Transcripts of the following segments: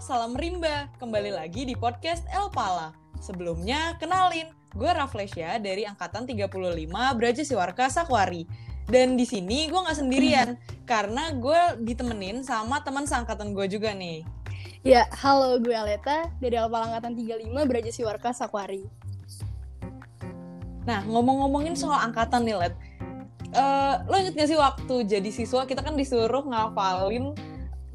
salam rimba. Kembali lagi di podcast El Pala. Sebelumnya, kenalin, gue Raflesia dari Angkatan 35 Braja Siwarka Sakwari. Dan di sini gue nggak sendirian, karena gue ditemenin sama teman seangkatan gue juga nih. Ya, halo gue Aleta dari El Pala Angkatan 35 Braja Siwarka Sakwari. Nah, ngomong-ngomongin soal angkatan nih, Let. Uh, lo inget gak sih waktu jadi siswa kita kan disuruh ngafalin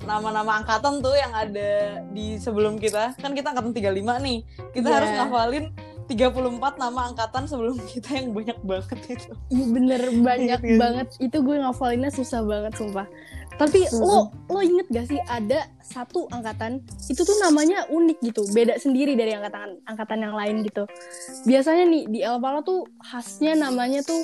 nama-nama angkatan tuh yang ada di sebelum kita. Kan kita angkatan 35 nih. Kita yeah. harus ngafalin 34 nama angkatan sebelum kita yang banyak banget itu. Iya bener banyak iya. banget. Itu gue ngafalinnya susah banget sumpah. Tapi hmm. lo lo inget gak sih ada satu angkatan itu tuh namanya unik gitu, beda sendiri dari angkatan angkatan yang lain gitu. Biasanya nih di El Pala tuh khasnya namanya tuh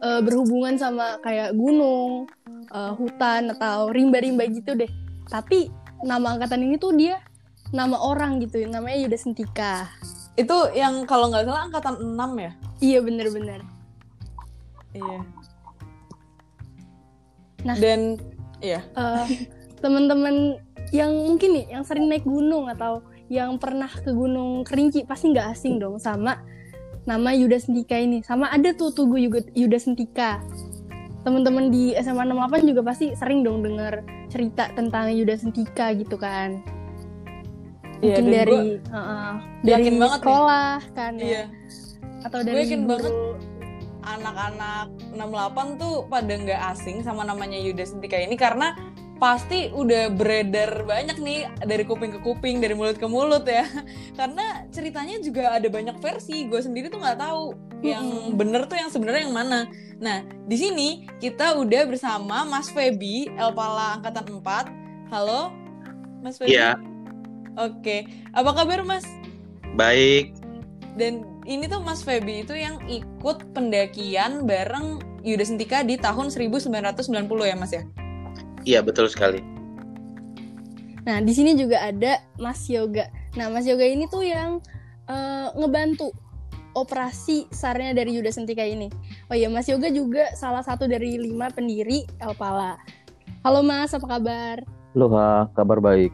uh, berhubungan sama kayak gunung, uh, hutan atau rimba-rimba gitu deh tapi nama angkatan ini tuh dia nama orang gitu namanya Yuda Sentika. Itu yang kalau nggak salah angkatan 6 ya? Iya bener-bener. Iya. Nah dan iya. uh, teman-teman yang mungkin nih yang sering naik gunung atau yang pernah ke Gunung Kerinci pasti nggak asing dong sama nama Yuda Sentika ini. Sama ada tuh tugu Yuda Sentika. Teman-teman di SMA 68 juga pasti sering dong denger cerita tentang Yuda Sentika gitu kan iya, mungkin ya, dari gua, uh, dari banget sekolah nih. kan ya iya. atau dari gue yakin banget anak-anak 68 tuh pada nggak asing sama namanya Yuda Sentika ini karena pasti udah beredar banyak nih dari kuping ke kuping, dari mulut ke mulut ya. Karena ceritanya juga ada banyak versi. Gue sendiri tuh nggak tahu yang bener tuh yang sebenarnya yang mana. Nah, di sini kita udah bersama Mas Feby, Elpala angkatan 4. Halo, Mas Feby. Iya. Oke, apa kabar Mas? Baik. Dan ini tuh Mas Feby itu yang ikut pendakian bareng Yuda Sentika di tahun 1990 ya Mas ya? Iya betul sekali. Nah di sini juga ada Mas Yoga. Nah Mas Yoga ini tuh yang uh, ngebantu operasi sarnya dari Yuda Sentika ini. Oh iya Mas Yoga juga salah satu dari lima pendiri Elpala. Halo Mas, apa kabar? Halo, kabar baik.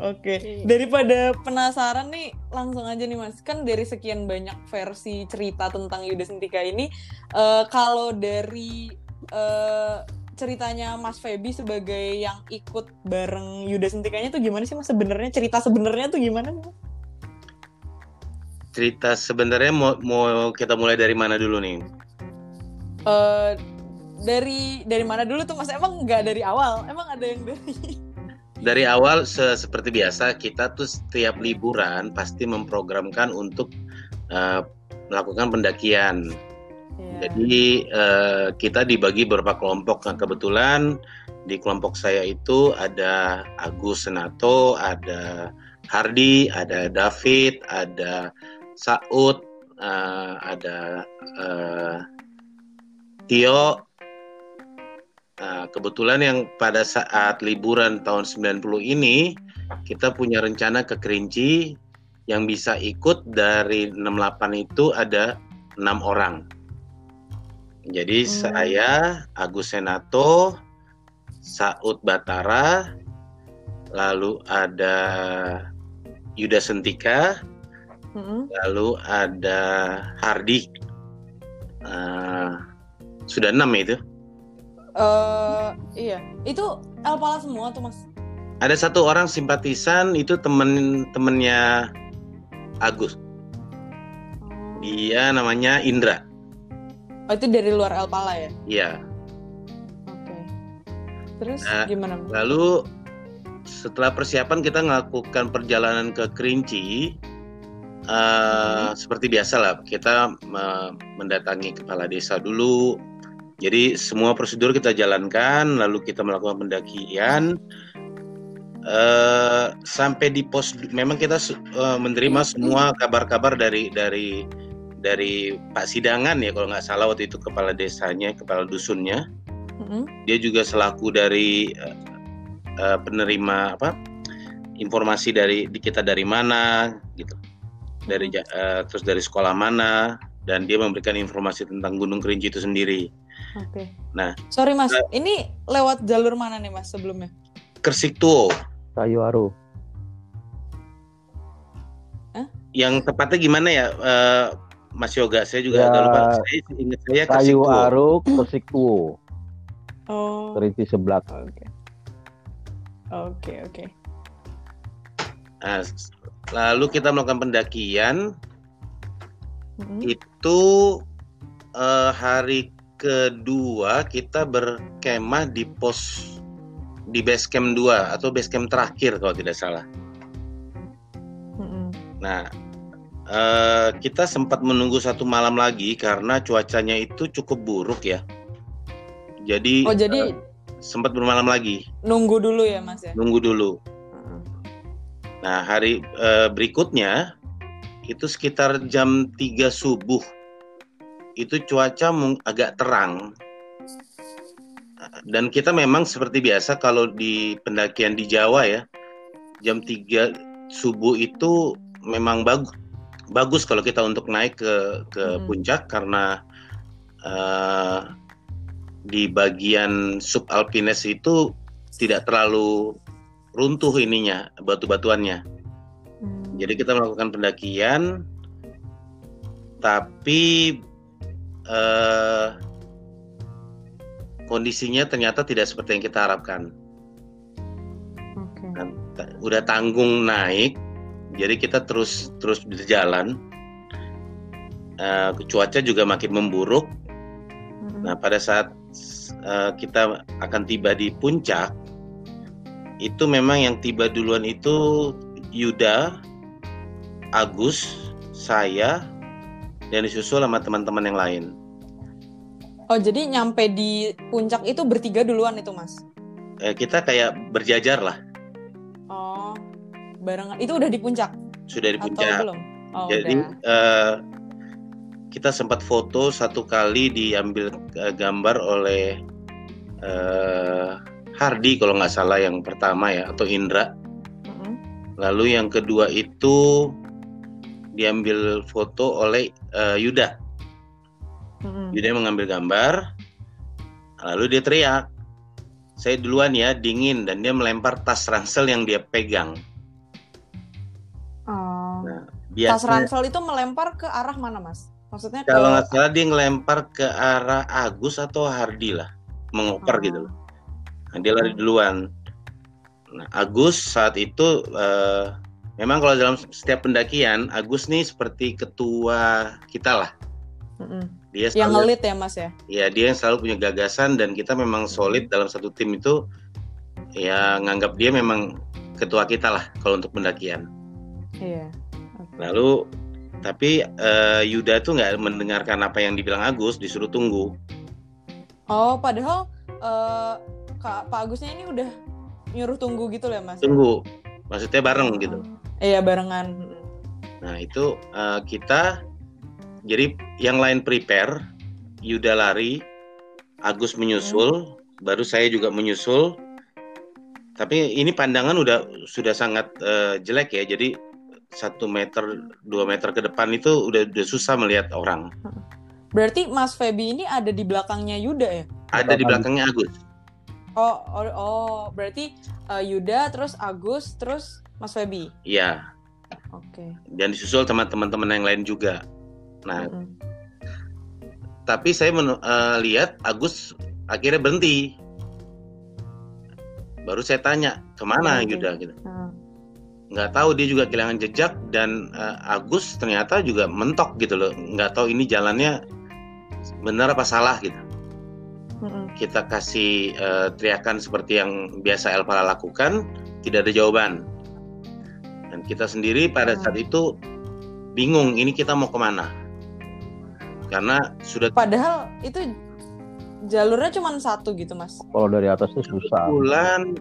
Oke, daripada penasaran nih, langsung aja nih mas. Kan dari sekian banyak versi cerita tentang Yuda Sentika ini, uh, kalau dari uh, ceritanya Mas Feby sebagai yang ikut bareng Yuda Sentikanya tuh gimana sih Mas sebenarnya cerita sebenarnya tuh gimana Mas? Cerita sebenarnya mau, mau kita mulai dari mana dulu nih? Uh, dari dari mana dulu tuh Mas? Emang nggak dari awal? Emang ada yang dari dari awal se seperti biasa kita tuh setiap liburan pasti memprogramkan untuk uh, melakukan pendakian Yeah. Jadi uh, kita dibagi beberapa kelompok. Nah kebetulan di kelompok saya itu ada Agus Senato, ada Hardi, ada David, ada Saud, uh, ada uh, Tio. Nah, kebetulan yang pada saat liburan tahun 90 ini kita punya rencana ke Kerinci yang bisa ikut dari 68 itu ada enam orang. Jadi hmm. saya Agus Senato, Saud Batara, lalu ada Yuda Sentika, hmm. lalu ada Hardi. Uh, sudah enam ya itu? Uh, iya, itu Elpala semua tuh mas. Ada satu orang simpatisan itu temen-temennya Agus. Oh. Dia namanya Indra. Oh itu dari luar El Pala ya? Iya. Oke. Terus nah, gimana? Lalu setelah persiapan kita melakukan perjalanan ke Kerinci. Uh, hmm. Seperti biasa lah kita uh, mendatangi kepala desa dulu. Jadi semua prosedur kita jalankan, lalu kita melakukan pendakian. Uh, sampai di pos, memang kita uh, menerima semua kabar-kabar dari dari dari Pak Sidangan ya kalau nggak salah waktu itu kepala desanya, kepala dusunnya. Mm-hmm. Dia juga selaku dari uh, uh, penerima apa informasi dari kita dari mana gitu, dari uh, terus dari sekolah mana dan dia memberikan informasi tentang Gunung Kerinci itu sendiri. Oke. Okay. Nah, sorry mas, uh, ini lewat jalur mana nih mas sebelumnya? Kersik Tuo. Kayu Aru. Yang tepatnya gimana ya, uh, Mas Yoga? Saya juga ya, agak lupa. Saya ingat saya Kayu Aru, Kesiktuo. Oh. Kerinci sebelah. Oke. Okay. Oke, okay, oke. Okay. Nah, lalu kita melakukan pendakian. Mm-hmm. Itu uh, hari kedua kita berkemah di pos di base camp 2 atau base camp terakhir kalau tidak salah. Mm-hmm. Nah, uh, kita sempat menunggu satu malam lagi karena cuacanya itu cukup buruk ya. Jadi Oh, jadi uh, sempat bermalam lagi. Nunggu dulu ya, Mas ya. Nunggu dulu. Nah, hari uh, berikutnya itu sekitar jam 3 subuh. Itu cuaca agak terang. Dan kita memang seperti biasa kalau di pendakian di Jawa ya, jam 3 subuh itu memang bagus bagus kalau kita untuk naik ke ke hmm. puncak karena uh, di bagian subalpines itu tidak terlalu runtuh ininya batu-batuannya. Hmm. Jadi kita melakukan pendakian, tapi uh, kondisinya ternyata tidak seperti yang kita harapkan. Okay. Nah, udah tanggung naik, jadi kita terus terus berjalan. Uh, cuaca juga makin memburuk. Hmm. Nah pada saat uh, kita akan tiba di puncak, itu memang yang tiba duluan itu Yuda, Agus, saya, dan disusul sama teman-teman yang lain. Oh jadi nyampe di puncak itu bertiga duluan itu mas? Eh, kita kayak berjajar lah. Oh barengan itu udah di puncak? Sudah di puncak. Atau belum? Oh, jadi uh, kita sempat foto satu kali diambil uh, gambar oleh uh, Hardi kalau nggak salah yang pertama ya atau Indra. Mm-hmm. Lalu yang kedua itu diambil foto oleh uh, Yuda. Mm-hmm. Yuda mengambil gambar, lalu dia teriak, saya duluan ya dingin dan dia melempar tas ransel yang dia pegang. Oh. Nah, tas ransel itu melempar ke arah mana mas? Maksudnya kalau nggak salah dia ngelempar ke arah Agus atau Hardi lah, mengoper oh. gitu loh. Nah, dia lari duluan. Nah, Agus saat itu uh, memang kalau dalam setiap pendakian Agus nih seperti ketua kita lah. Mm-hmm. Dia selalu, yang ngelit ya Mas ya? Iya dia yang selalu punya gagasan dan kita memang solid dalam satu tim itu ya nganggap dia memang ketua kita lah kalau untuk pendakian. Iya. Okay. Lalu tapi uh, Yuda tuh nggak mendengarkan apa yang dibilang Agus, disuruh tunggu. Oh, padahal uh, Kak Pak Agusnya ini udah nyuruh tunggu gitu ya Mas? Tunggu, maksudnya bareng gitu. Iya barengan. Nah itu uh, kita jadi yang lain prepare, Yuda lari, Agus menyusul, hmm. baru saya juga menyusul. Tapi ini pandangan udah sudah sangat uh, jelek ya, jadi satu meter dua meter ke depan itu udah udah susah melihat orang. Berarti Mas Feby ini ada di belakangnya Yuda ya? Ada di belakangnya Agus. Oh, oh, oh berarti uh, Yuda, terus Agus, terus Mas Feby. Iya. Oke. Okay. Dan disusul teman-teman yang lain juga. Nah, mm -hmm. tapi saya uh, lihat Agus akhirnya berhenti. Baru saya tanya ke mana okay. Yuda gitu. Hmm. Nggak tahu dia juga kehilangan jejak dan uh, Agus ternyata juga mentok gitu loh. Nggak tahu ini jalannya benar apa salah gitu kita kasih uh, teriakan seperti yang biasa Elpala lakukan, tidak ada jawaban. Dan kita sendiri pada saat itu bingung, ini kita mau ke mana? Karena sudah. Padahal itu jalurnya cuma satu gitu, mas. Kalau dari atas itu susah. Bulan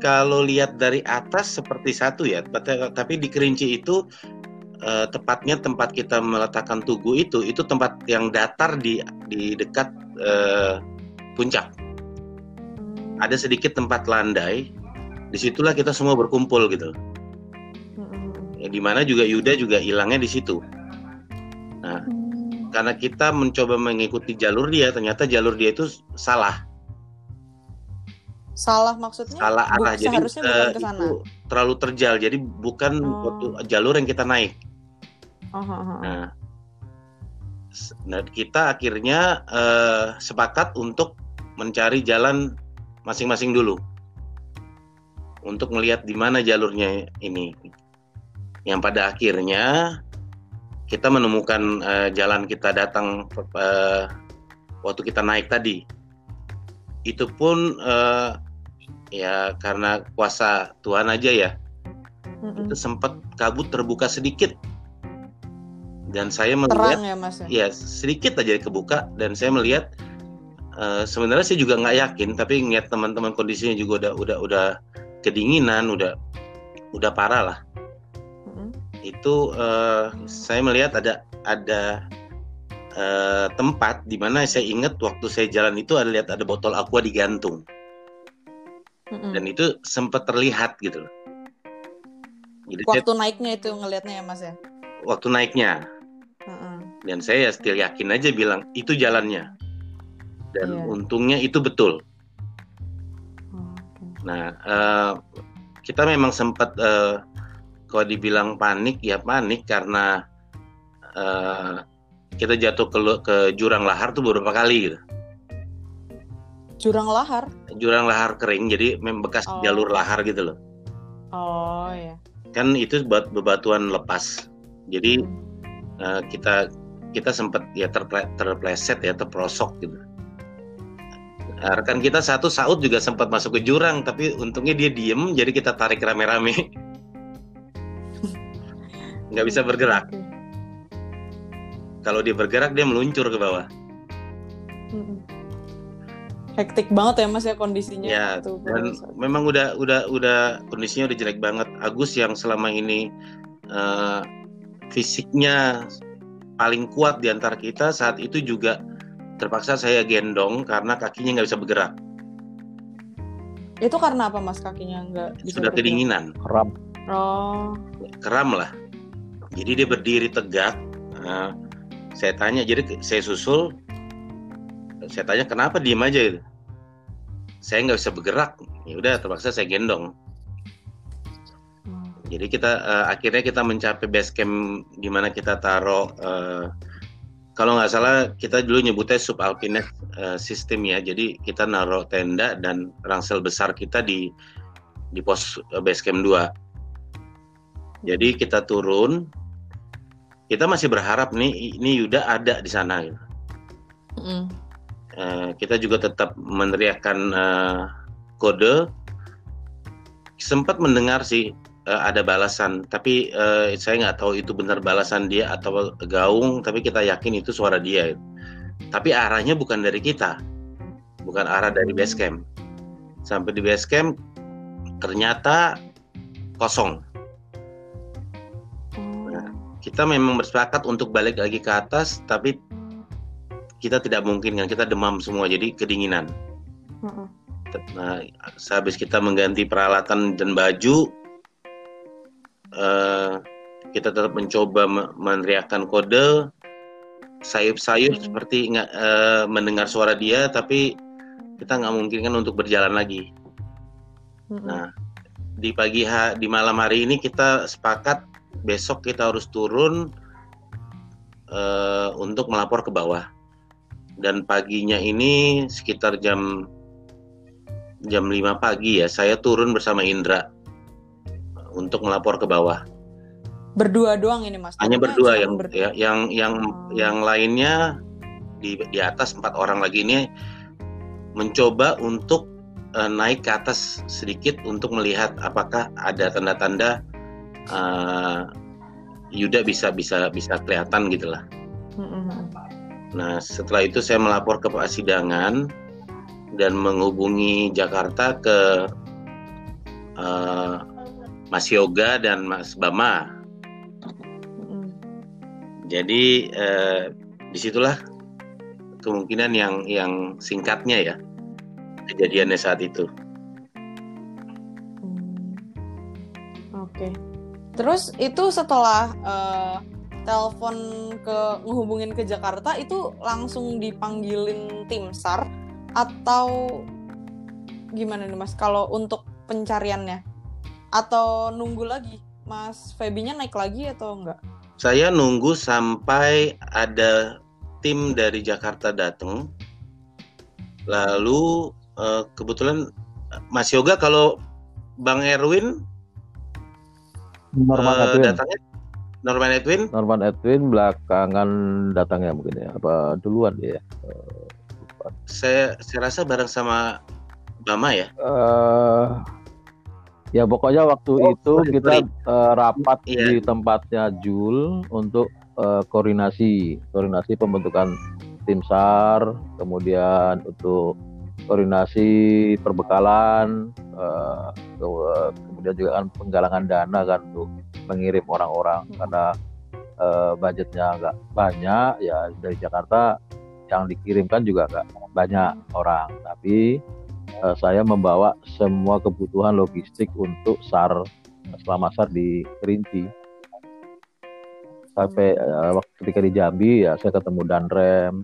kalau lihat dari atas seperti satu ya, tapi di Kerinci itu uh, tepatnya tempat kita meletakkan tugu itu itu tempat yang datar di di dekat uh, puncak. Ada sedikit tempat landai, di situlah kita semua berkumpul gitu. Ya, di mana juga Yuda juga hilangnya di situ. Nah, hmm. karena kita mencoba mengikuti jalur dia, ternyata jalur dia itu salah. Salah maksudnya? Salah arah. Jadi uh, sana. itu terlalu terjal. Jadi bukan Oh. waktu jalur yang kita naik. Oh, oh, oh. Nah, nah, kita akhirnya eh, sepakat untuk mencari jalan masing-masing dulu untuk melihat di mana jalurnya ini. Yang pada akhirnya kita menemukan eh, jalan kita datang eh, waktu kita naik tadi. Itu pun eh, ya karena kuasa Tuhan aja ya Mm-mm. itu sempat kabut terbuka sedikit dan saya melihat Terang ya mas ya? ya sedikit aja kebuka dan saya melihat eh, sebenarnya saya juga nggak yakin tapi ngeliat teman-teman kondisinya juga udah udah udah kedinginan udah udah parah lah Mm-mm. itu eh, saya melihat ada ada eh, tempat di mana saya ingat waktu saya jalan itu ada lihat ada botol aqua digantung Mm-mm. dan itu sempat terlihat gitu loh. Jadi saya- Waktu naiknya itu ngelihatnya ya mas ya? waktu naiknya Mm-mm. dan saya still yakin aja bilang itu jalannya dan Iya. untungnya itu betul Oh, oke. nah eh, kita memang sempat eh, kalau dibilang panik ya panik karena eh, kita jatuh ke ke jurang lahar tuh beberapa kali gitu Jurang lahar? jurang lahar kering jadi memang bekas Oh. jalur lahar gitu loh Oh ya. kan itu buat bebatuan lepas jadi eh, kita kita sempat ya terple- terpleset ya terprosok gitu Nah, rekan kita satu Saud juga sempat masuk ke jurang tapi untungnya dia diem jadi kita tarik rame-rame. Nggak bisa bergerak. Kalau dia bergerak dia meluncur ke bawah. Hektik banget ya mas ya kondisinya. ya itu dan memang udah udah udah kondisinya udah jelek banget. Agus yang selama ini eh, fisiknya paling kuat di antara kita saat itu juga terpaksa saya gendong karena kakinya nggak bisa bergerak. Itu karena apa mas? Kakinya nggak bisa sudah bergerak? kedinginan. Kram. Oh. keram lah. Jadi dia berdiri tegak. Nah, saya tanya jadi saya susul. Saya tanya kenapa diem aja? Gitu. Saya nggak bisa bergerak. Ya udah terpaksa saya gendong. Hmm. jadi kita eh, akhirnya kita mencapai base camp di mana kita taruh eh, kalau nggak salah kita dulu nyebutnya subalpine eh, system ya jadi kita naruh tenda dan rangsel besar kita di di pos eh, base camp 2 jadi kita turun kita masih berharap nih ini Yuda ada di sana gitu. Mm-mm. Eh, kita juga tetap meneriakkan eh, kode sempat mendengar sih eh, ada balasan. Tapi eh, saya nggak tahu itu benar balasan dia atau gaung tapi kita yakin itu suara dia. Tapi arahnya bukan dari kita. Bukan arah dari base camp. Sampai di base camp ternyata kosong. Oh. kita memang bersepakat untuk balik lagi ke atas tapi kita tidak mungkin kan. Kita demam semua jadi kedinginan. Nah, sehabis kita mengganti peralatan dan baju, eh, kita tetap mencoba me- meneriakkan kode, sayup-sayup Hmm. seperti nggak eh, mendengar suara dia, tapi kita nggak mungkin kan untuk berjalan lagi. Mm-mm. Nah, di pagi ha- di malam hari ini kita sepakat besok kita harus turun eh, untuk melapor ke bawah. Dan paginya ini sekitar jam jam 5 pagi ya, saya turun bersama Indra untuk melapor ke bawah. Berdua doang ini mas? Hanya berdua yang berdua. ya, yang yang Oh. yang lainnya di di atas empat orang lagi ini mencoba untuk eh, naik ke atas sedikit untuk melihat apakah ada tanda-tanda eh, Yuda bisa bisa bisa kelihatan gitulah. Mm-mm. Nah setelah itu saya melapor ke Pak Sidangan dan menghubungi Jakarta ke eh, Mas Yoga dan Mas Bama. Jadi eh, di situlah kemungkinan yang yang singkatnya ya kejadiannya saat itu. Hmm. Oke. Terus itu setelah eh, telepon ke ngehubungin ke Jakarta itu langsung dipanggilin tim SAR atau gimana nih Mas kalau untuk pencariannya? Atau nunggu lagi? Mas Febinya naik lagi atau enggak? Saya nunggu sampai ada tim dari Jakarta datang. Lalu uh, kebetulan Mas Yoga kalau Bang Erwin Norman uh, Edwin. datangnya Norman Edwin Norman Edwin belakangan datangnya mungkin ya. Apa duluan dia? ya? Eh, lupa. saya saya rasa bareng sama Bama ya. Eh, ya pokoknya waktu Oh, itu sorry, kita sorry. eh, rapat Iya. di tempatnya Jul untuk eh, koordinasi koordinasi pembentukan tim SAR kemudian untuk koordinasi perbekalan ke- kemudian juga kan penggalangan dana kan untuk mengirim orang-orang Hmm. karena eh, budgetnya nggak banyak ya dari Jakarta yang dikirimkan juga nggak banyak orang tapi eh, saya membawa semua kebutuhan logistik untuk SAR selama SAR di Kerinci. Sampai eh, waktu ketika di Jambi ya saya ketemu Danrem,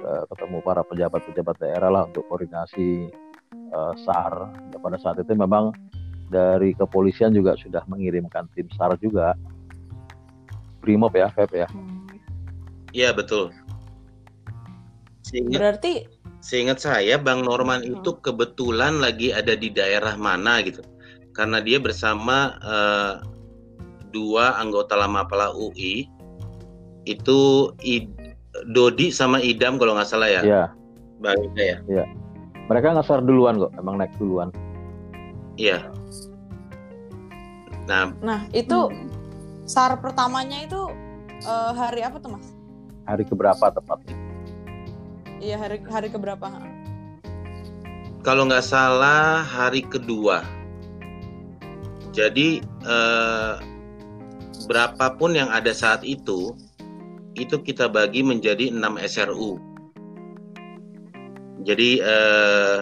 eh, ketemu para pejabat-pejabat daerah lah untuk koordinasi eh, SAR. Ya, pada saat itu memang dari kepolisian juga sudah mengirimkan tim SAR juga. Brimob ya, Feb ya. Iya betul. Seingat, Berarti seingat saya Bang Norman Hmm. itu kebetulan lagi ada di daerah mana gitu. Karena dia bersama eh, dua anggota lama Pala UI itu I- Dodi sama Idam kalau nggak salah ya. Iya, Bang Ida ya. mereka ngasar duluan kok, emang naik duluan. Iya. Nah, nah itu SAR pertamanya itu eh, hari apa tuh Mas? Hari keberapa tepatnya? Iya hari hari keberapa? kalau nggak salah hari kedua. Jadi eh, berapapun yang ada saat itu, itu kita bagi menjadi 6 SRU. Jadi eh,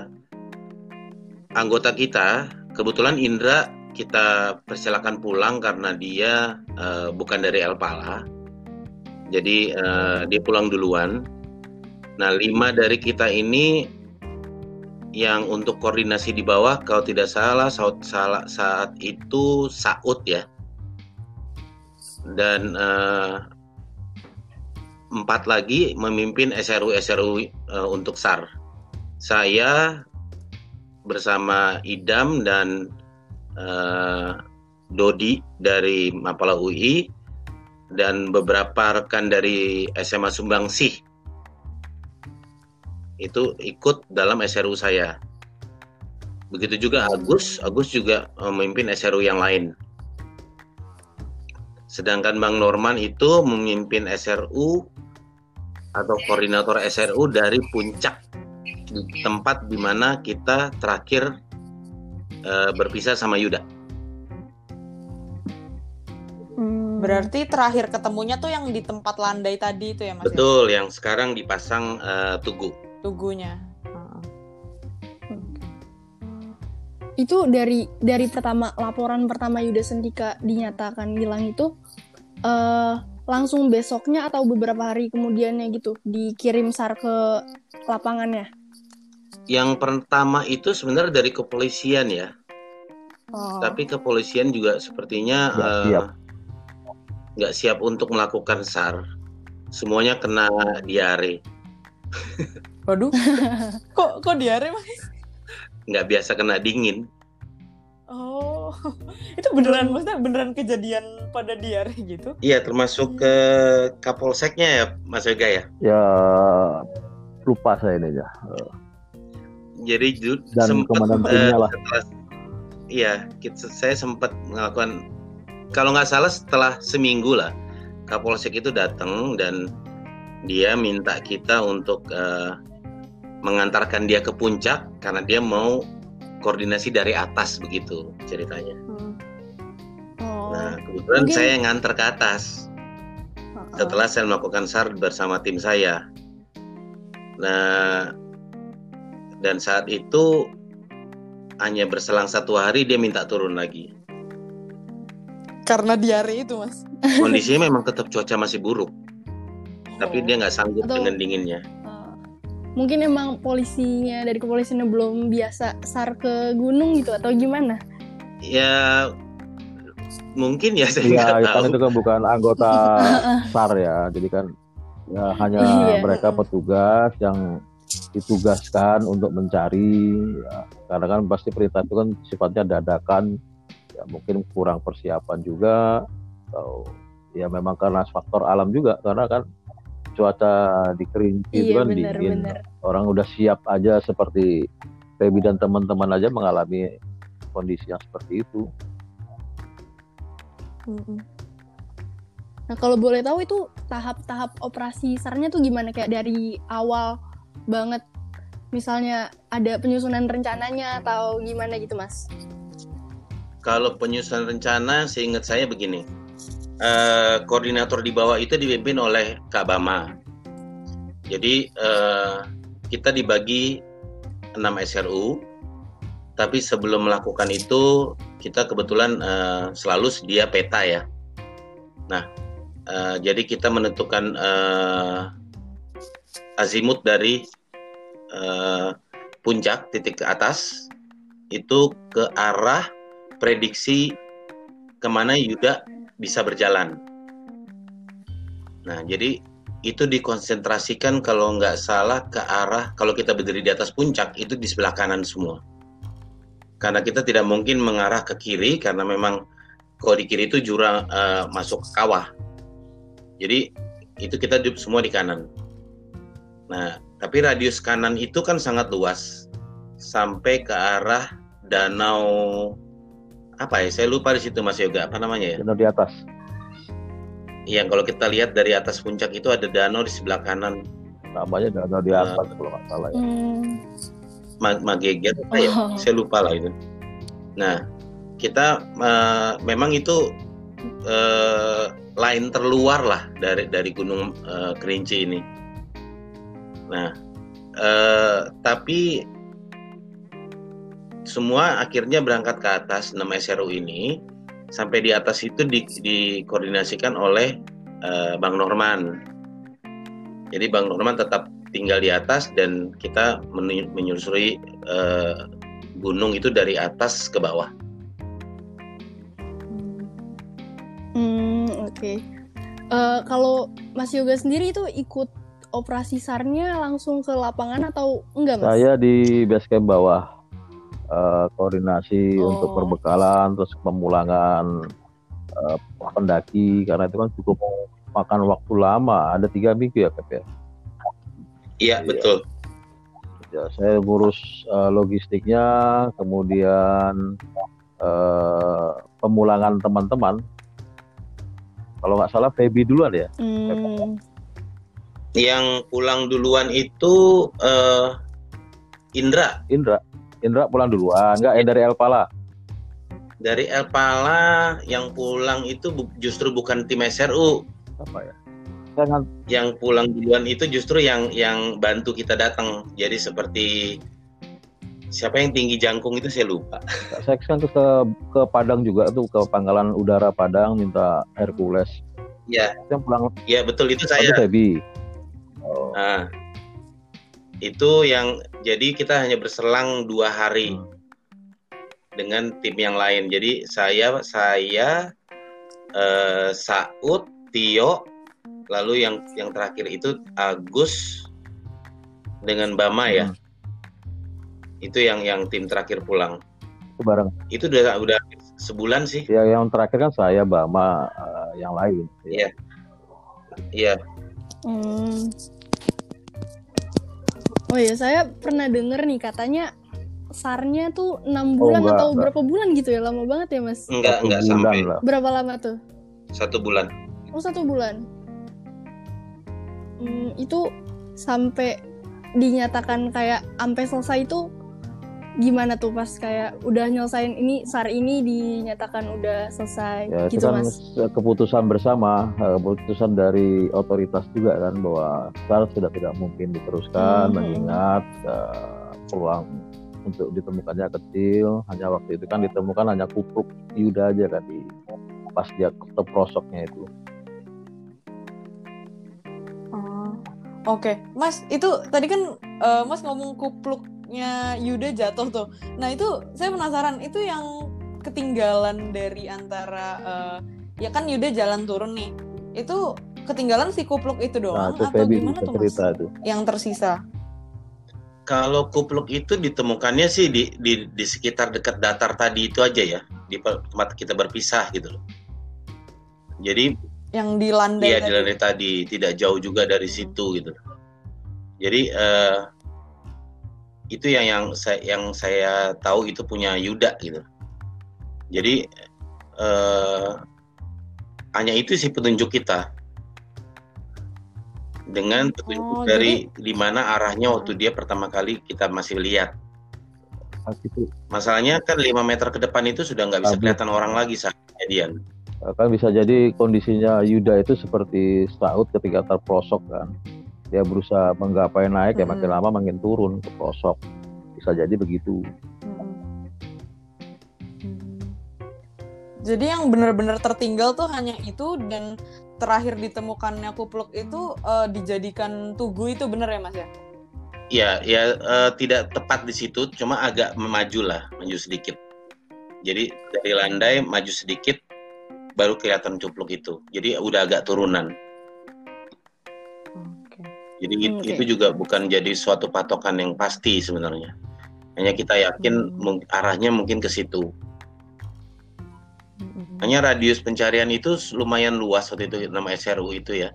anggota kita, kebetulan Indra kita persilakan pulang karena dia eh, bukan dari Elpala. Jadi eh, dia pulang duluan. Nah, lima dari kita ini yang untuk koordinasi di bawah kalau tidak salah saat, salah, saat itu Saud ya. Dan eh, empat lagi memimpin SRU SRU eh, untuk SAR saya bersama Idam dan eh, Dodi dari Mapala UI dan beberapa rekan dari SMA Sumbangsih itu ikut dalam SRU saya. Begitu juga Agus, Agus juga eh, memimpin SRU yang lain. Sedangkan Bang Norman itu memimpin SRU atau koordinator SRU dari puncak di tempat di mana kita terakhir eh, berpisah sama Yuda. Hmm. Berarti terakhir ketemunya tuh yang di tempat landai tadi itu ya Mas? ya? Betul, yang sekarang dipasang eh, tugu. Tugunya. Heeh. itu dari dari pertama laporan pertama Yuda Sendika dinyatakan hilang itu eh langsung besoknya atau beberapa hari kemudiannya gitu dikirim SAR ke lapangannya. Yang pertama itu sebenarnya dari kepolisian ya. Oh. Tapi kepolisian juga sepertinya Nggak eh, siap. nggak siap untuk melakukan SAR. Semuanya kena diare, Waduh. kok kok diare Mas? nggak biasa kena dingin. Oh. itu beneran maksudnya beneran kejadian pada diare gitu? Iya, termasuk ke Kapolseknya ya, Mas Yoga ya. Ya lupa saya ini ya. Jadi Dan sempat timnya lah. setelah- iya, kita, saya sempat melakukan kalau nggak salah setelah seminggu lah Kapolsek itu datang dan dia minta kita untuk eh, mengantarkan dia ke puncak karena dia mau koordinasi dari atas begitu ceritanya. Oh. Nah, kebetulan Mungkin- saya yang nganter ke atas. Setelah saya melakukan SAR bersama tim saya. Nah, dan saat itu hanya berselang satu hari dia minta turun lagi. Karena diare itu Mas. Kondisinya memang tetap cuaca masih buruk, tapi Oh. dia nggak sanggup Atau- dengan dinginnya. Mungkin emang polisinya dari kepolisiannya belum biasa sar ke gunung gitu atau gimana? Ya mungkin ya saya Iya, nggak kan tahu. itu kan bukan anggota SAR ya, jadi kan ya hanya Iya. mereka petugas yang ditugaskan untuk mencari, ya, karena kan pasti perintah itu kan sifatnya dadakan, ya mungkin kurang persiapan juga, atau ya memang karena faktor alam juga, karena kan cuaca di Kerinci itu iya kan benar dingin, benar. Orang udah siap aja seperti Feby dan teman-teman aja mengalami kondisi yang seperti itu. Nah, kalau boleh tahu itu tahap-tahap operasi SAR-nya tuh gimana? Kayak dari awal banget misalnya ada penyusunan rencananya atau gimana gitu, Mas? kalau penyusunan rencana seingat saya begini eh, koordinator di bawah itu dipimpin oleh Kak Bama. Jadi eh, kita dibagi 6 SRU tapi sebelum melakukan itu kita kebetulan eh, selalu sedia peta ya. Nah eh, jadi kita menentukan eh, azimut dari eh, puncak titik ke atas itu ke arah prediksi ke mana Yuda bisa berjalan. Nah, jadi itu dikonsentrasikan kalau nggak salah ke arah kalau kita berdiri di atas puncak itu di sebelah kanan semua. Karena kita tidak mungkin mengarah ke kiri karena memang kalau di kiri itu jurang eh, masuk ke kawah. Jadi itu kita semua di kanan. Nah, tapi radius kanan itu kan sangat luas sampai ke arah danau apa ya? Saya lupa di situ Mas Yoga. Apa namanya ya? Benar di atas. Yang kalau kita lihat dari atas puncak itu ada danau di sebelah kanan namanya danau di atas kalau nggak salah ya. Hmm. Ya? Oh. Saya lupa lah itu. Nah, kita eh, memang itu eh, lain terluar lah dari dari Gunung eh, Kerinci ini. Nah, eh, tapi semua akhirnya berangkat ke atas 6 SRU ini sampai di atas itu di- dikoordinasikan oleh eh, Bang Norman. Jadi Bang Norman tetap tinggal di atas dan kita menyu- menyusuri eh, gunung itu dari atas ke bawah. Hmm, oke. Eh, kalau Mas Yoga sendiri itu ikut operasi SAR-nya langsung ke lapangan atau enggak, Mas? Saya di base camp bawah eh, koordinasi Oh. untuk perbekalan terus pemulangan eh, pendaki karena itu kan cukup makan waktu lama ada tiga minggu ya Kep ya. Iya betul. Ya, saya ngurus eh, logistiknya kemudian eh, pemulangan teman-teman. Kalau nggak salah Feby duluan ya. Hmm, Yang pulang duluan itu eh, Indra Indra, Indra pulang duluan, nggak yang dari El Pala. dari El Pala yang pulang itu bu- justru bukan tim SRU. Apa ya? Yang pulang duluan itu justru yang yang bantu kita datang. Jadi seperti siapa yang tinggi jangkung itu saya lupa. saya kan ke ke Padang juga tuh ke Pangkalan Udara Padang minta Hercules. Iya. Yang pulang Ya betul itu tapi saya. Oh, Nah, itu yang jadi kita hanya berselang dua hari Hmm. dengan tim yang lain. Jadi saya saya eh, Saud, Tio, lalu yang yang terakhir itu Agus dengan Bama ya. Hmm. Itu yang yang tim terakhir pulang. itu bareng. Itu udah udah sebulan sih. Ya yang terakhir kan saya Bama eh, yang lain. Iya. Iya. hmm. Oh ya, saya pernah denger nih katanya SAR-nya tuh enam Oh, bulan enggak, atau enggak. berapa bulan gitu ya? Lama banget ya, Mas? Enggak Satu enggak sampai lah. Berapa lama tuh? satu bulan. Oh, satu bulan. Hmm, itu sampai dinyatakan kayak sampai selesai itu gimana tuh pas kayak udah nyelesain ini SAR ini dinyatakan udah selesai Ya itu gitu kan Mas. keputusan bersama, eh, keputusan dari otoritas juga kan bahwa SAR sudah tidak mungkin diteruskan Mhm. mengingat eh, peluang untuk ditemukannya kecil. Hanya waktu itu kan ditemukan hanya kupruk Yuda aja kan di pas dia keprosoknya itu. Oh. Oke, Mas, itu tadi kan uh, Mas ngomong kupluknya Yuda jatuh tuh. Nah itu saya penasaran, itu yang ketinggalan dari antara uh, ya kan Yuda jalan turun nih, itu ketinggalan si kupluk itu doang nah, atau gimana tuh Mas? Itu. Yang tersisa? Kalau kupluk itu ditemukannya sih di, di di sekitar dekat datar tadi itu aja ya, di tempat kita berpisah gitu loh. Jadi yang di landai iya, tadi. di landai tadi tidak jauh juga dari hmm. situ gitu jadi uh, itu yang yang saya yang saya tahu itu punya Yuda gitu. Jadi uh, hanya itu sih petunjuk kita. Dengan petunjuk oh, dari jadi... di mana arahnya waktu dia pertama kali kita masih lihat. Masalahnya kan 5 meter ke depan itu sudah nggak bisa kelihatan orang lagi saat kejadian kan bisa jadi kondisinya Yuda itu seperti Saud ketika terprosok kan dia berusaha menggapai naik ya makin lama makin turun ke pelosok bisa jadi begitu jadi yang benar-benar tertinggal tuh hanya itu dan terakhir ditemukannya kupluk itu uh, dijadikan tugu itu benar ya mas ya Ya, ya uh, tidak tepat di situ, cuma agak memaju lah, maju sedikit. Jadi dari landai maju sedikit, baru kelihatan cupluk itu. Jadi udah agak turunan. Jadi okay. itu juga bukan jadi suatu patokan yang pasti sebenarnya. Hanya kita yakin hmm. arahnya mungkin ke situ. Hmm. Hanya radius pencarian itu lumayan luas waktu itu nama SRU itu ya.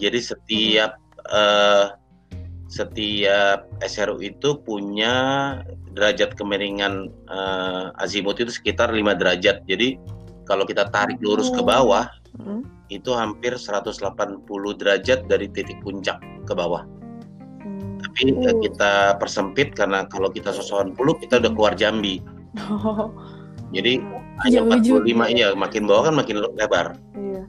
Jadi setiap hmm. uh, setiap SRU itu punya derajat kemiringan uh, azimut itu sekitar 5 derajat. Jadi kalau kita tarik lurus ke bawah hmm. itu hampir 180 derajat dari titik puncak ke bawah. Hmm. Tapi uh. kita persempit karena kalau kita sosokan puluh kita udah keluar Jambi. Oh. Jadi hanya 45 iya makin bawah kan makin lebar. Iya.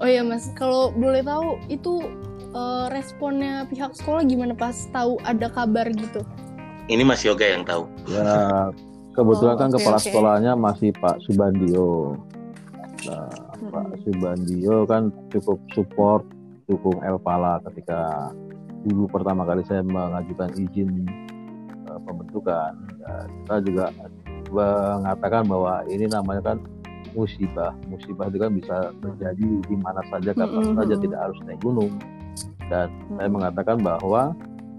Oh iya Mas, kalau boleh tahu itu uh, responnya pihak sekolah gimana pas tahu ada kabar gitu? Ini Mas Yoga yang tahu. Ya, kebetulan oh, kan okay, kepala okay. sekolahnya masih Pak Subandio. Nah. Pak Subandio kan cukup support dukung Elpala ketika dulu pertama kali saya mengajukan izin uh, pembentukan. Ya, kita juga mengatakan bahwa ini namanya kan musibah. Musibah itu kan bisa terjadi di mana saja kapan -hmm. saja tidak harus naik gunung. Dan -hmm. saya mengatakan bahwa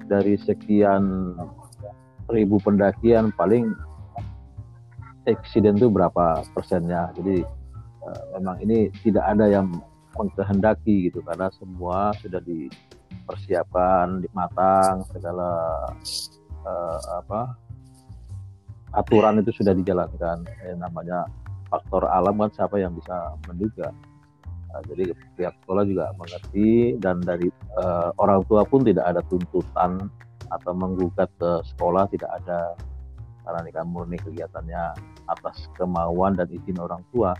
dari sekian ribu pendakian paling eksiden itu berapa persennya. Jadi memang ini tidak ada yang mengkehendaki gitu karena semua sudah dipersiapkan, matang segala uh, apa aturan itu sudah dijalankan. Eh, namanya faktor alam kan siapa yang bisa menduga. Nah, jadi pihak sekolah juga mengerti dan dari uh, orang tua pun tidak ada tuntutan atau menggugat ke sekolah tidak ada karena ini kan murni kegiatannya atas kemauan dan izin orang tua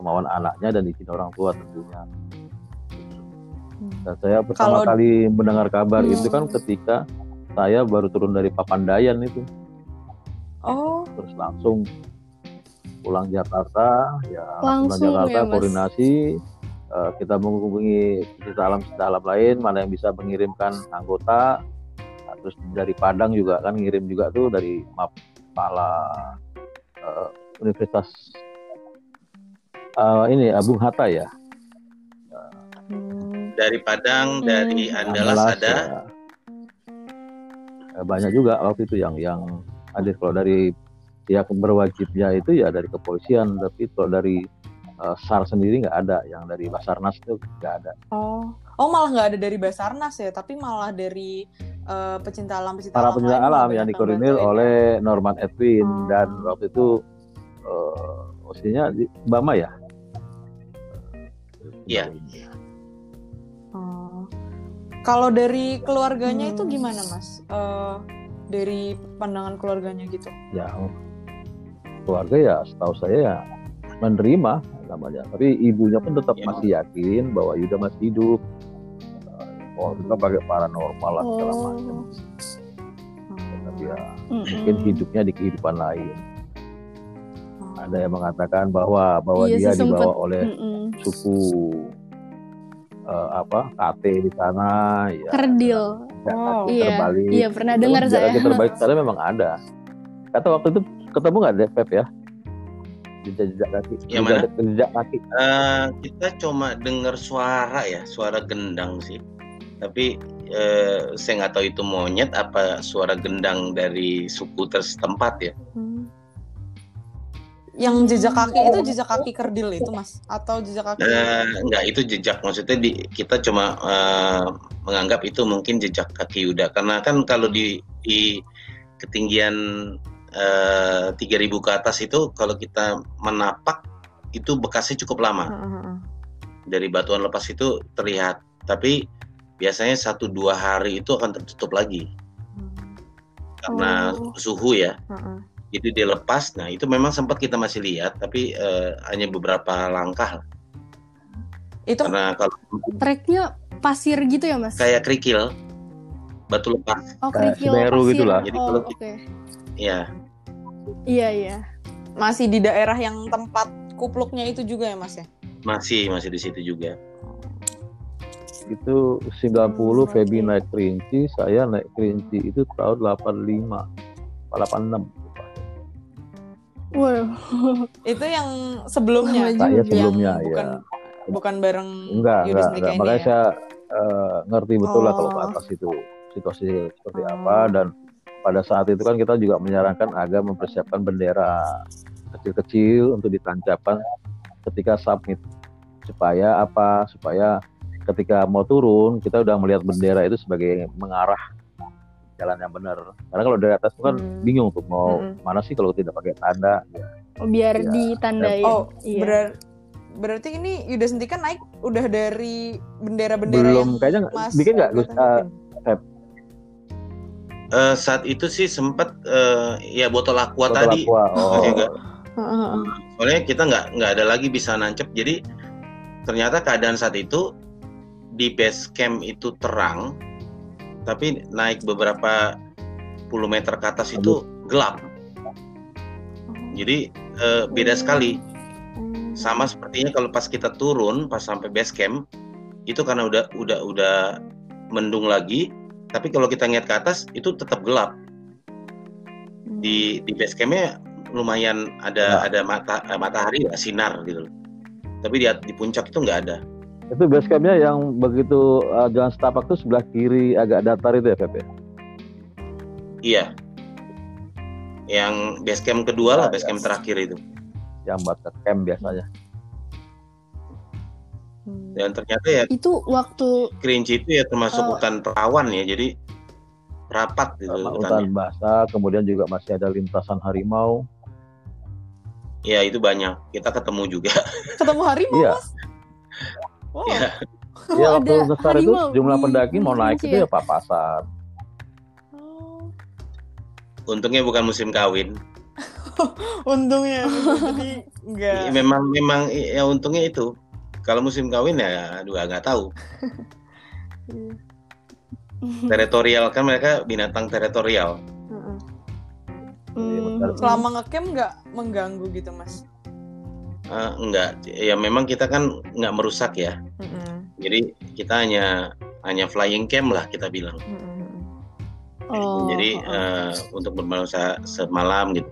kemauan anaknya dan izin orang tua tentunya. Hmm. dan saya pertama Kalau... kali mendengar kabar hmm. itu kan ketika saya baru turun dari Papandayan itu. Oh. Terus langsung pulang Jakarta ya langsung pulang Jakarta ya, koordinasi uh, kita menghubungi kita alam dalam lain mana yang bisa mengirimkan anggota. Terus dari Padang juga kan ngirim juga tuh dari Mapala uh, Universitas uh, ini Abu Hatta ya dari Padang hmm. dari Andalas, Andalas ada ya. banyak juga waktu itu yang yang hadir kalau dari pihak berwajibnya itu ya dari kepolisian tapi kalau dari uh, SAR sendiri nggak ada yang dari Basarnas itu nggak ada oh oh malah nggak ada dari Basarnas ya tapi malah dari uh, pecinta alam pecinta para alam pecinta alam yang dikoordinir ya. oleh Norman Edwin hmm. dan waktu itu uh, maksudnya di Bama ya iya. Uh, kalau dari keluarganya hmm. itu gimana mas? Uh, dari pandangan keluarganya gitu? Ya keluarga ya setahu saya ya menerima namanya. Tapi ibunya pun tetap ya. masih yakin bahwa Yuda masih hidup. Oh kita pakai paranormal lah segala oh. macam. Tapi ya mm-hmm. mungkin hidupnya di kehidupan lain ada yang mengatakan bahwa bahwa iya, dia dibawa oleh mm-hmm. suku uh, apa KT di sana ya. Kerdil. Oh. iya. terbalik. iya pernah dengar saya. terbalik sana memang ada. Kata waktu itu ketemu nggak deh Pep ya? Jejak-jejak kaki. Yang mana? Jejak kaki. Uh, kita cuma dengar suara ya. Suara gendang sih. Tapi uh, saya nggak tahu itu monyet apa suara gendang dari suku tersetempat ya. Hmm yang jejak kaki itu jejak kaki kerdil itu mas? Atau jejak kaki? Uh, enggak itu jejak. Maksudnya di kita cuma uh, menganggap itu mungkin jejak kaki Yuda. Karena kan kalau di di ketinggian uh, 3000 ke atas itu kalau kita menapak itu bekasnya cukup lama. Uh, -huh. dari batuan lepas itu terlihat. Tapi biasanya satu dua hari itu akan tertutup lagi. Karena oh. suhu ya. Uh -uh itu dia lepas nah itu memang sempat kita masih lihat tapi uh, hanya beberapa langkah itu karena kalau treknya pasir gitu ya mas? Kayak kerikil batu lepas. Oh kerikil Semeru gitu lah. Jadi oh, kalau okay. ya iya iya. Masih di daerah yang tempat kupluknya itu juga ya mas ya? Masih masih di situ juga. Itu 90 hmm, Feby naik kerinci saya naik kerinci itu tahun 85 86 Wow. itu yang sebelumnya. Saya sebelumnya yang bukan, ya. Bukan bareng enggak, enggak, enggak. Makanya ya? saya uh, ngerti betul oh. lah kalau ke oh. atas itu situasi seperti oh. apa dan pada saat itu kan kita juga menyarankan agar mempersiapkan bendera kecil-kecil untuk ditancapkan ketika submit supaya apa supaya ketika mau turun kita udah melihat bendera itu sebagai mengarah jalan yang benar karena kalau dari atas itu kan hmm. bingung tuh mau hmm. mana sih kalau tidak pakai tanda ya. oh, biar ya, ditandai oh iya. berar berarti ini Yuda sendiri kan naik udah dari bendera-bendera belum yang kayaknya mas bikin nggak Gus uh, uh, saat itu sih sempat uh, ya botol aqua botol tadi aqua. Oh. juga soalnya kita nggak nggak ada lagi bisa nancep jadi ternyata keadaan saat itu di base camp itu terang tapi naik beberapa puluh meter ke atas itu gelap. Jadi uh, beda sekali. Sama sepertinya kalau pas kita turun pas sampai base camp itu karena udah udah udah mendung lagi, tapi kalau kita ngeliat ke atas itu tetap gelap. Di di base campnya lumayan ada nah. ada mata matahari ya, sinar gitu. Tapi di di puncak itu nggak ada. Itu base campnya yang begitu uh, jalan setapak tuh sebelah kiri agak datar itu ya Feb ya? Iya. Yang base camp kedua lah, base camp terakhir itu. Yang buat camp biasanya. Hmm. Dan ternyata ya itu waktu Kerinci itu ya termasuk uh, hutan perawan ya, jadi rapat gitu hutan basah, kemudian juga masih ada lintasan harimau. Ya itu banyak. Kita ketemu juga. Ketemu harimau, iya. Mas? Oh. Ya. ya waktu besar itu jumlah pendaki mau naik itu ya papasan. Oh. Untungnya bukan musim kawin. untungnya jadi enggak. Ya, memang memang ya untungnya itu. Kalau musim kawin ya aduh nggak tahu. teritorial kan mereka binatang teritorial. Hmm, selama ngecamp nggak mengganggu gitu mas? Uh, enggak, ya memang kita kan nggak merusak ya. Mm-hmm. Jadi kita hanya hanya flying camp lah kita bilang. Mm-hmm. Oh, Jadi oh. Uh, untuk bermalam semalam gitu.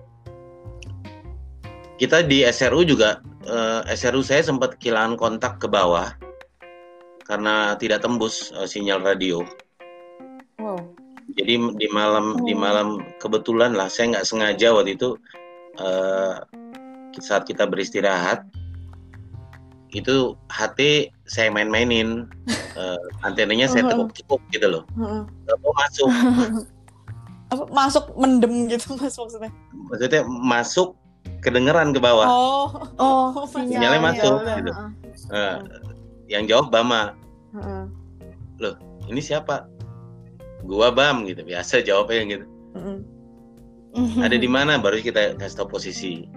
Kita di SRU juga uh, eh, SRU saya sempat kehilangan kontak ke bawah karena tidak tembus uh, sinyal radio. Wow. Jadi di malam oh. di malam kebetulan lah saya nggak sengaja waktu itu uh, saat kita beristirahat itu hati saya main-mainin. Uh, antenanya saya tekuk-tekuk gitu loh. Uh mau masuk. Masuk mendem gitu mas maksudnya? Maksudnya masuk kedengeran ke bawah. Oh. Oh sinyalnya masuk ya, gitu. uh, uh, yang jawab Bama. Uh. loh ini siapa? Gua Bam gitu biasa jawabnya gitu. Uh ada di mana? Baru kita kasih tahu posisi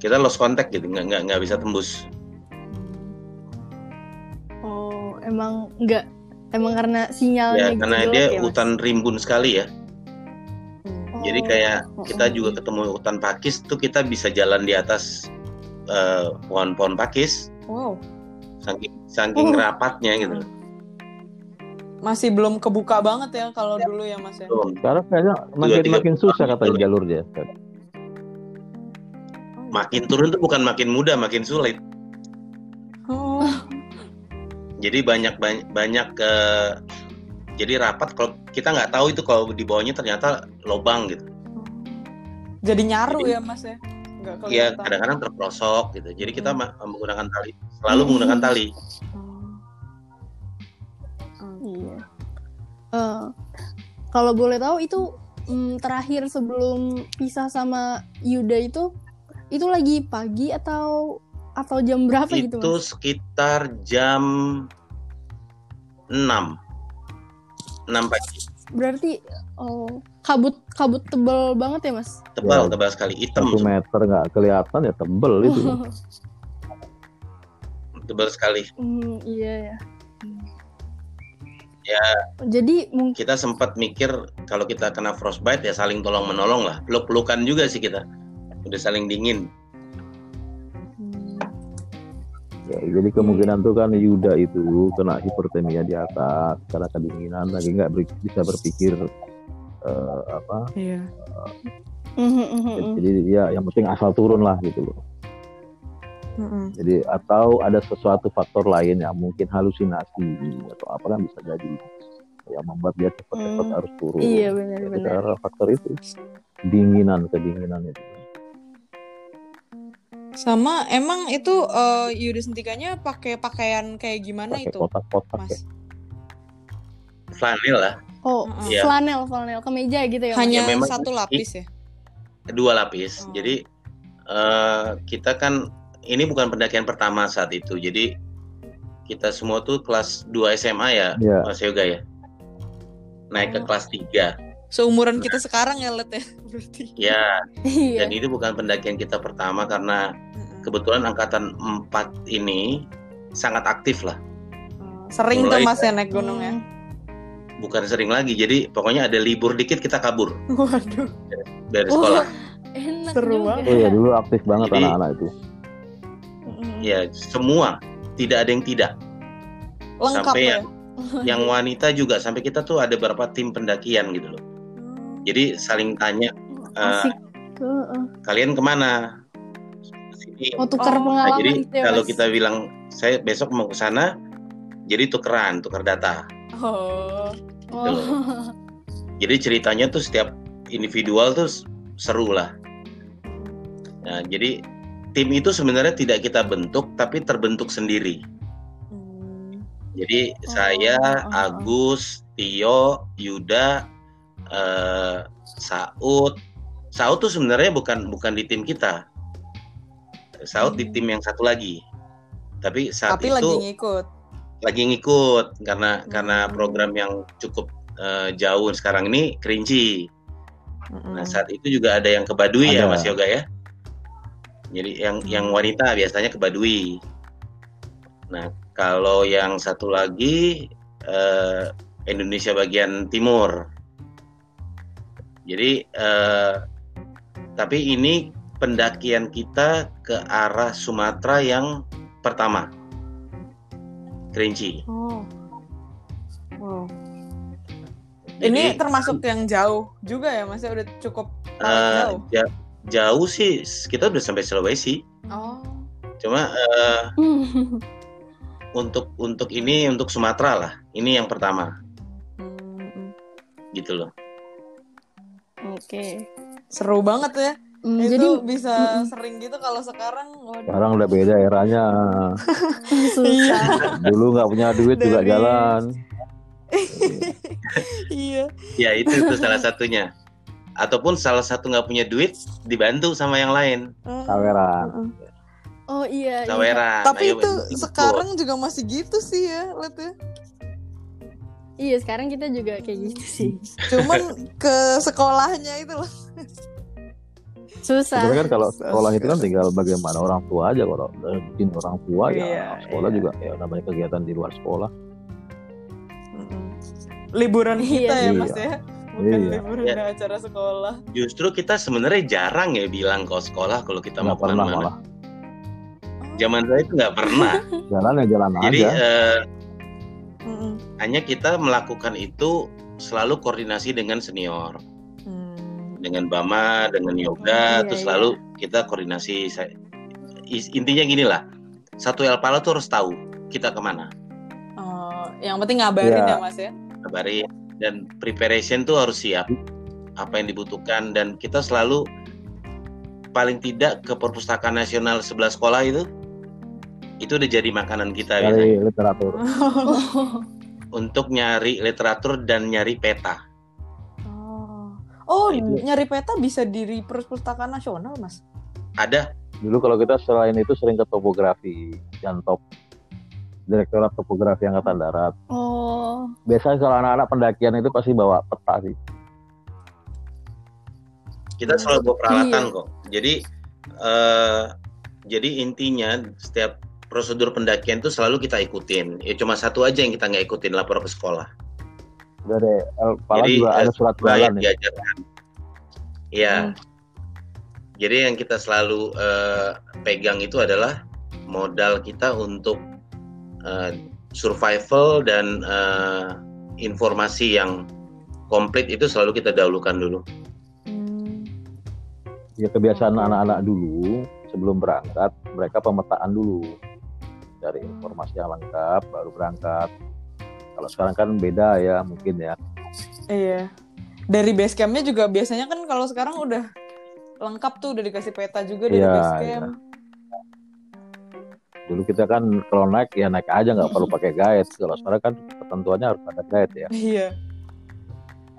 kita lost contact gitu nggak nggak nggak bisa tembus oh emang nggak emang karena sinyalnya ya gitu karena dia ya, hutan rimbun sekali ya oh, jadi kayak oh, kita oh. juga ketemu hutan pakis tuh kita bisa jalan di atas eh, pohon-pohon pakis wow saking saking Oh. rapatnya gitu Masih belum kebuka banget ya kalau dulu ya Mas ya. Belum. Sekarang kayaknya makin makin susah itu. jalurnya. Makin turun tuh bukan makin mudah makin sulit Oh. jadi banyak banyak banyak ke jadi rapat kalau kita nggak tahu itu kalau di bawahnya ternyata lobang gitu Jadi nyaru Jadi- ya Mas ya. Enggak Iya kadang-kadang terprosok gitu jadi kita Hmm. menggunakan tali selalu Hmm. menggunakan tali Oh. Iya. Eh, kalau boleh tahu itu mm, terakhir sebelum pisah sama Yuda itu itu lagi pagi atau atau jam berapa itu gitu mas? sekitar jam 6 6 pagi Berarti oh kabut kabut tebel banget ya mas? tebal Ya. tebal sekali hitam Satu meter nggak kelihatan ya tebel itu. tebal sekali Hmm, iya ya. Ya. Jadi mungkin kita sempat mikir kalau kita kena frostbite ya saling tolong menolong lah peluk pelukan juga sih kita udah saling dingin Ya, jadi kemungkinan tuh kan Yuda itu kena hipertermia di atas karena kedinginan lagi nggak ber- bisa berpikir eh, apa. Iya. Mhm. Jadi ya yang penting asal turun lah gitu loh. Mm-mm. Jadi atau ada sesuatu faktor lain yang mungkin halusinasi atau apa kan bisa jadi yang membuat dia cepat-cepat Hmm. harus turun. iya benar-benar. karena faktor itu dinginan kedinginan itu. Sama emang itu eh, Yuda Sentikanya pakai pakaian kayak gimana Pakai itu, kotak-kotak ya. Mas? flanel lah Oh. Iya. flanel, flanel, kemeja gitu ya. Hanya Ya, satu lapis ya? dua lapis Oh. jadi eh, kita kan ini bukan pendakian pertama saat itu jadi kita semua tuh kelas 2 SMA ya Ya. Mas Yoga ya naik ke Oh. kelas 3 Seumuran kita sekarang ya, Let ya? Berarti. ya Iya. dan itu bukan pendakian kita pertama karena kebetulan angkatan 4 ini sangat aktif lah Oh, Sering tuh Mulai- Mas ya naik gunung ya? Hmm. bukan sering lagi jadi pokoknya ada libur dikit kita kabur Waduh. dari Oh, sekolah enak Seru juga. banget. Oh ya dulu aktif banget Jadi- anak-anak itu. Ya semua tidak ada yang tidak Lengkap sampai ya? yang yang wanita juga sampai kita tuh ada beberapa tim pendakian gitu loh. Jadi saling tanya. Heeh. kalian ke mana sini Oh, tukar Oh. pengalaman Nah, jadi gitu ya, kalau Mas. kita bilang saya besok mau ke sana jadi tukeran tukar data Oh. Oh. jadi ceritanya tuh setiap individual tuh seru lah nah jadi tim itu sebenarnya tidak kita bentuk tapi terbentuk sendiri Hmm. jadi Oh, saya oh, oh. Agus Tio Yuda eh, Saud Saud tuh sebenarnya bukan bukan di tim kita Saud di Hmm. tim yang satu lagi tapi saat Tapi itu lagi ngikut. lagi ngikut karena karena Hmm. program yang cukup eh, jauh sekarang ini kerinci. Mm-mm. Nah saat itu juga ada yang ke Baduy ya. Mas Yoga ya. Jadi yang yang wanita biasanya ke Baduy. Nah kalau yang satu lagi eh, Indonesia bagian timur. Jadi eh, tapi ini pendakian kita ke arah Sumatera yang pertama. Kerinci. Oh. Wow. Jadi, Ini termasuk yang jauh juga ya, Mas? Ya udah cukup eh, jauh. ja- jauh sih kita udah sampai Sulawesi. Oh. Cuma Hmm. untuk untuk ini untuk Sumatera lah. Ini yang pertama Hmm. gitu loh. Oke. Seru banget ya. Hmm, itu jadi bisa Mm-mm. sering gitu kalau sekarang waduh. Sekarang udah beda eranya. susah. Dulu nggak punya duit juga Dari- jalan. iya. Ya itu itu salah satunya. Ataupun salah satu nggak punya duit dibantu sama yang lain. Hmm. Saweran. Oh iya. iya. Saweran. Tapi ayo itu sekarang juga masih gitu sih ya, lihat ya. Iya, sekarang kita juga kayak gitu sih. Cuman ke sekolahnya itu loh. Susah. Sebenarnya kan kalau sekolah itu kan tinggal bagaimana orang tua aja kalau udah bikin orang tua Iya, ya sekolah iya. juga ya namanya kegiatan di luar sekolah. Liburan kita Iya. ya, Mas Iya. ya. Bukan Iya. liburan Iya. acara sekolah. Justru kita sebenarnya jarang ya bilang kalau sekolah kalau kita mau Nggak pernah ke mana-mana. malah. Zaman saya itu nggak pernah. jalan ya jalan Jadi aja. eh, Mm-mm. Hanya kita melakukan itu selalu koordinasi dengan senior, Hmm. dengan Bama, dengan Yoga, Iya, terus iya. lalu kita koordinasi. Intinya gini lah, satu Elpala tuh harus tahu kita ke mana, Oh, yang penting ngabarin Iya. ya mas ya. kabarin dan preparation tuh harus siap apa yang dibutuhkan dan kita selalu paling tidak ke perpustakaan nasional sebelah sekolah itu itu udah jadi makanan kita biasanya. dari literatur. Untuk nyari literatur dan nyari peta. Oh, oh Itu. nyari peta bisa di perpustakaan nasional mas. Ada Dulu kalau kita selain itu sering ke topografi, dan top Direktorat Topografi Angkatan Darat. oh. Biasanya kalau anak-anak pendakian itu pasti bawa peta sih. kita selalu bawa peralatan Iya. kok. Jadi eh, jadi intinya setiap prosedur pendakian itu selalu kita ikutin. Ya cuma satu aja yang kita nggak ikutin lapor ke sekolah. Dari Jadi, juga eh, ada surat jalan ya. diajarkan. Iya. Hmm. Jadi yang kita selalu eh, pegang itu adalah modal kita untuk eh, survival dan eh, informasi yang komplit itu selalu kita dahulukan dulu. Hmm. Ya kebiasaan anak-anak dulu sebelum berangkat mereka pemetaan dulu dari informasi yang lengkap baru berangkat. Kalau sekarang kan beda ya mungkin ya. Iya. Dari base campnya juga biasanya kan kalau sekarang udah lengkap tuh udah dikasih peta juga dari Iya, base iya. camp. Dulu kita kan kalau naik ya naik aja nggak perlu pakai guide. Kalau sekarang kan ketentuannya harus ada guide ya. Iya.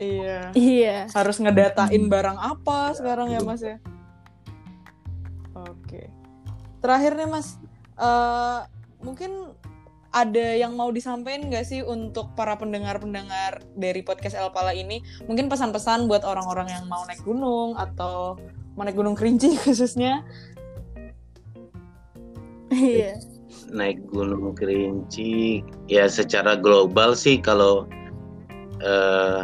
Iya. Iya. Harus ngedatain barang apa sekarang ya Mas ya. Oke. Terakhir nih Mas, eh mungkin ada yang mau disampaikan nggak sih untuk para pendengar-pendengar dari podcast El Pala ini? Mungkin pesan-pesan buat orang-orang yang mau naik gunung atau mau naik gunung kerinci khususnya. Iya. naik gunung kerinci ya secara global sih kalau eh,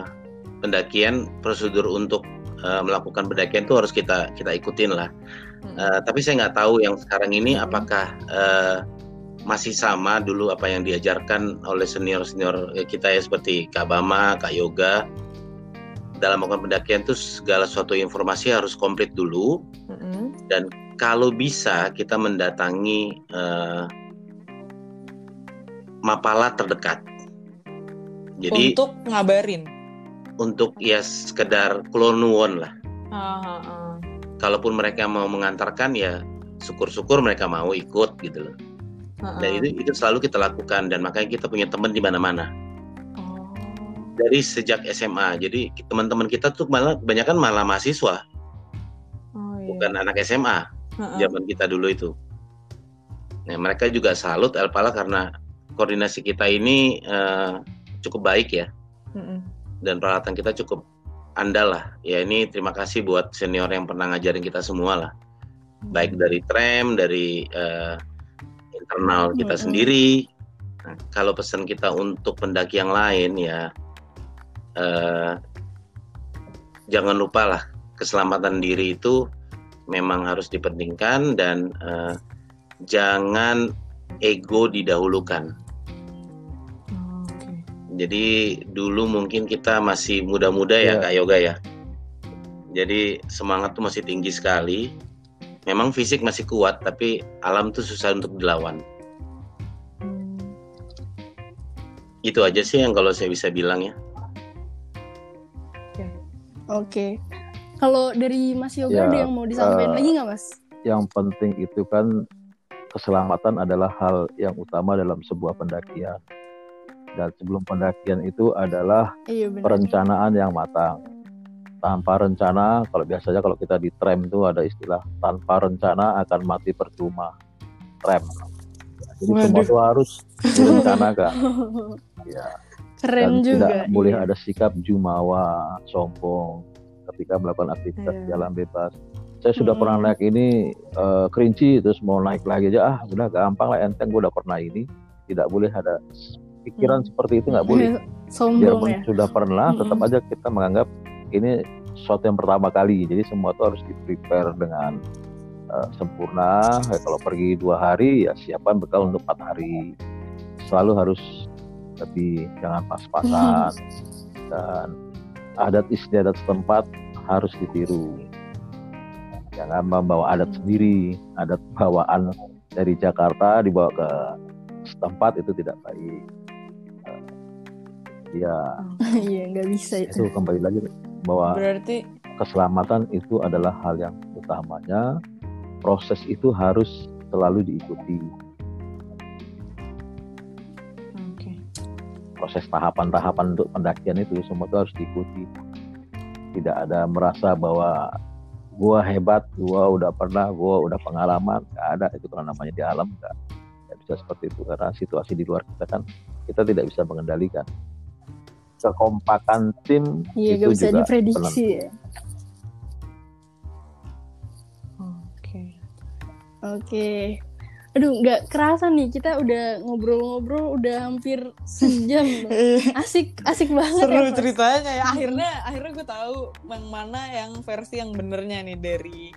pendakian prosedur untuk eh, melakukan pendakian itu harus kita kita ikutin lah Hmm. Eh, tapi saya nggak tahu yang sekarang ini Hmm. apakah eh, masih sama dulu apa yang diajarkan oleh senior senior kita ya seperti Kak Bama, Kak Yoga dalam melakukan pendakian itu segala suatu informasi harus komplit dulu Mm-mm. kalau bisa kita mendatangi eh, mapala terdekat. Jadi untuk ngabarin. untuk ya sekedar klonuwon lah. Ah, ah, ah. Kalaupun mereka mau mengantarkan ya syukur-syukur mereka mau ikut gitu loh. Dan itu itu selalu kita lakukan dan makanya kita punya teman di mana-mana Oh. dari sejak SMA. Jadi teman-teman kita tuh malah kebanyakan malah mahasiswa, Oh, iya. bukan anak SMA. Zaman kita dulu itu. Nah, mereka juga salut Elpala karena koordinasi kita ini eh, cukup baik ya Mm-mm. dan peralatan kita cukup andal lah. Ya ini terima kasih buat senior yang pernah ngajarin kita semua lah. Baik dari tram, dari eh, internal kita Mm-mm. sendiri. Nah, kalau pesan kita untuk pendaki yang lain ya eh, jangan lupa lah keselamatan diri itu memang harus dipentingkan dan eh, jangan ego didahulukan. Oh, Oke. Jadi dulu mungkin kita masih muda-muda ya Iya. Kak Yoga ya. Jadi semangat tuh masih tinggi sekali. Memang fisik masih kuat tapi alam tuh susah untuk dilawan. Itu aja sih yang kalau saya bisa bilang ya. Oke. Kalau dari Mas Yoga Ya, ada yang mau disampaikan eh, lagi nggak Mas? Yang penting itu kan keselamatan adalah hal yang utama dalam sebuah pendakian. Dan sebelum pendakian itu adalah Iya benar. perencanaan yang matang. Tanpa rencana, kalau biasanya kalau kita di tram itu ada istilah tanpa rencana akan mati percuma. Tram. Jadi semua Waduh. itu harus direncanakan. ya. Keren dan juga. tidak boleh iya. ada sikap jumawa, sombong ketika melakukan aktivitas Iya. jalan bebas. Saya sudah Hmm. pernah naik ini eh, kerinci terus mau naik lagi aja ah udah gampang lah enteng gue udah pernah ini tidak boleh ada pikiran Hmm. seperti itu nggak boleh Sombong biarpun ya. sudah pernah tetap aja kita menganggap ini sesuatu yang pertama kali jadi semua itu harus di prepare dengan uh, sempurna. Ya, kalau pergi dua hari ya siapkan bekal untuk empat hari. Selalu harus lebih jangan pas-pasan dan adat istiadat setempat harus ditiru. Jangan membawa adat sendiri, adat bawaan dari Jakarta dibawa ke setempat itu tidak baik. Ya, iya nggak bisa itu. Itu kembali lagi bahwa berarti keselamatan itu adalah hal yang utamanya. Proses itu harus selalu diikuti. Okay. Proses tahapan-tahapan untuk pendakian itu semua itu harus diikuti. Tidak ada merasa bahwa gua hebat, gua udah pernah, gua udah pengalaman, nggak ada itu kalau namanya di alam nggak, nggak bisa seperti itu karena situasi di luar kita kan kita tidak bisa mengendalikan kekompakan tim iya, itu bisa juga diprediksi ya. Oke. Oke. Aduh, nggak kerasa nih kita udah ngobrol-ngobrol udah hampir sejam. asik, asik banget. Seru ya, ceritanya ya. Akhirnya, akhirnya gue tahu yang mana yang versi yang benernya nih dari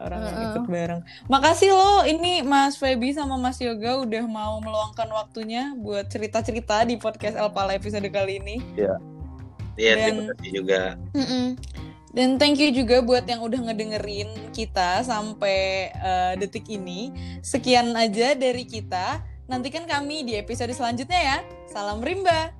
orang yang ikut bareng. Makasih loh ini Mas Feby sama Mas Yoga udah mau meluangkan waktunya buat cerita-cerita di podcast Alpala episode kali ini. Iya. Iya, terima kasih juga. Mm -mm. Dan thank you juga buat yang udah ngedengerin kita sampai uh, detik ini. Sekian aja dari kita. Nantikan kami di episode selanjutnya ya. Salam rimba.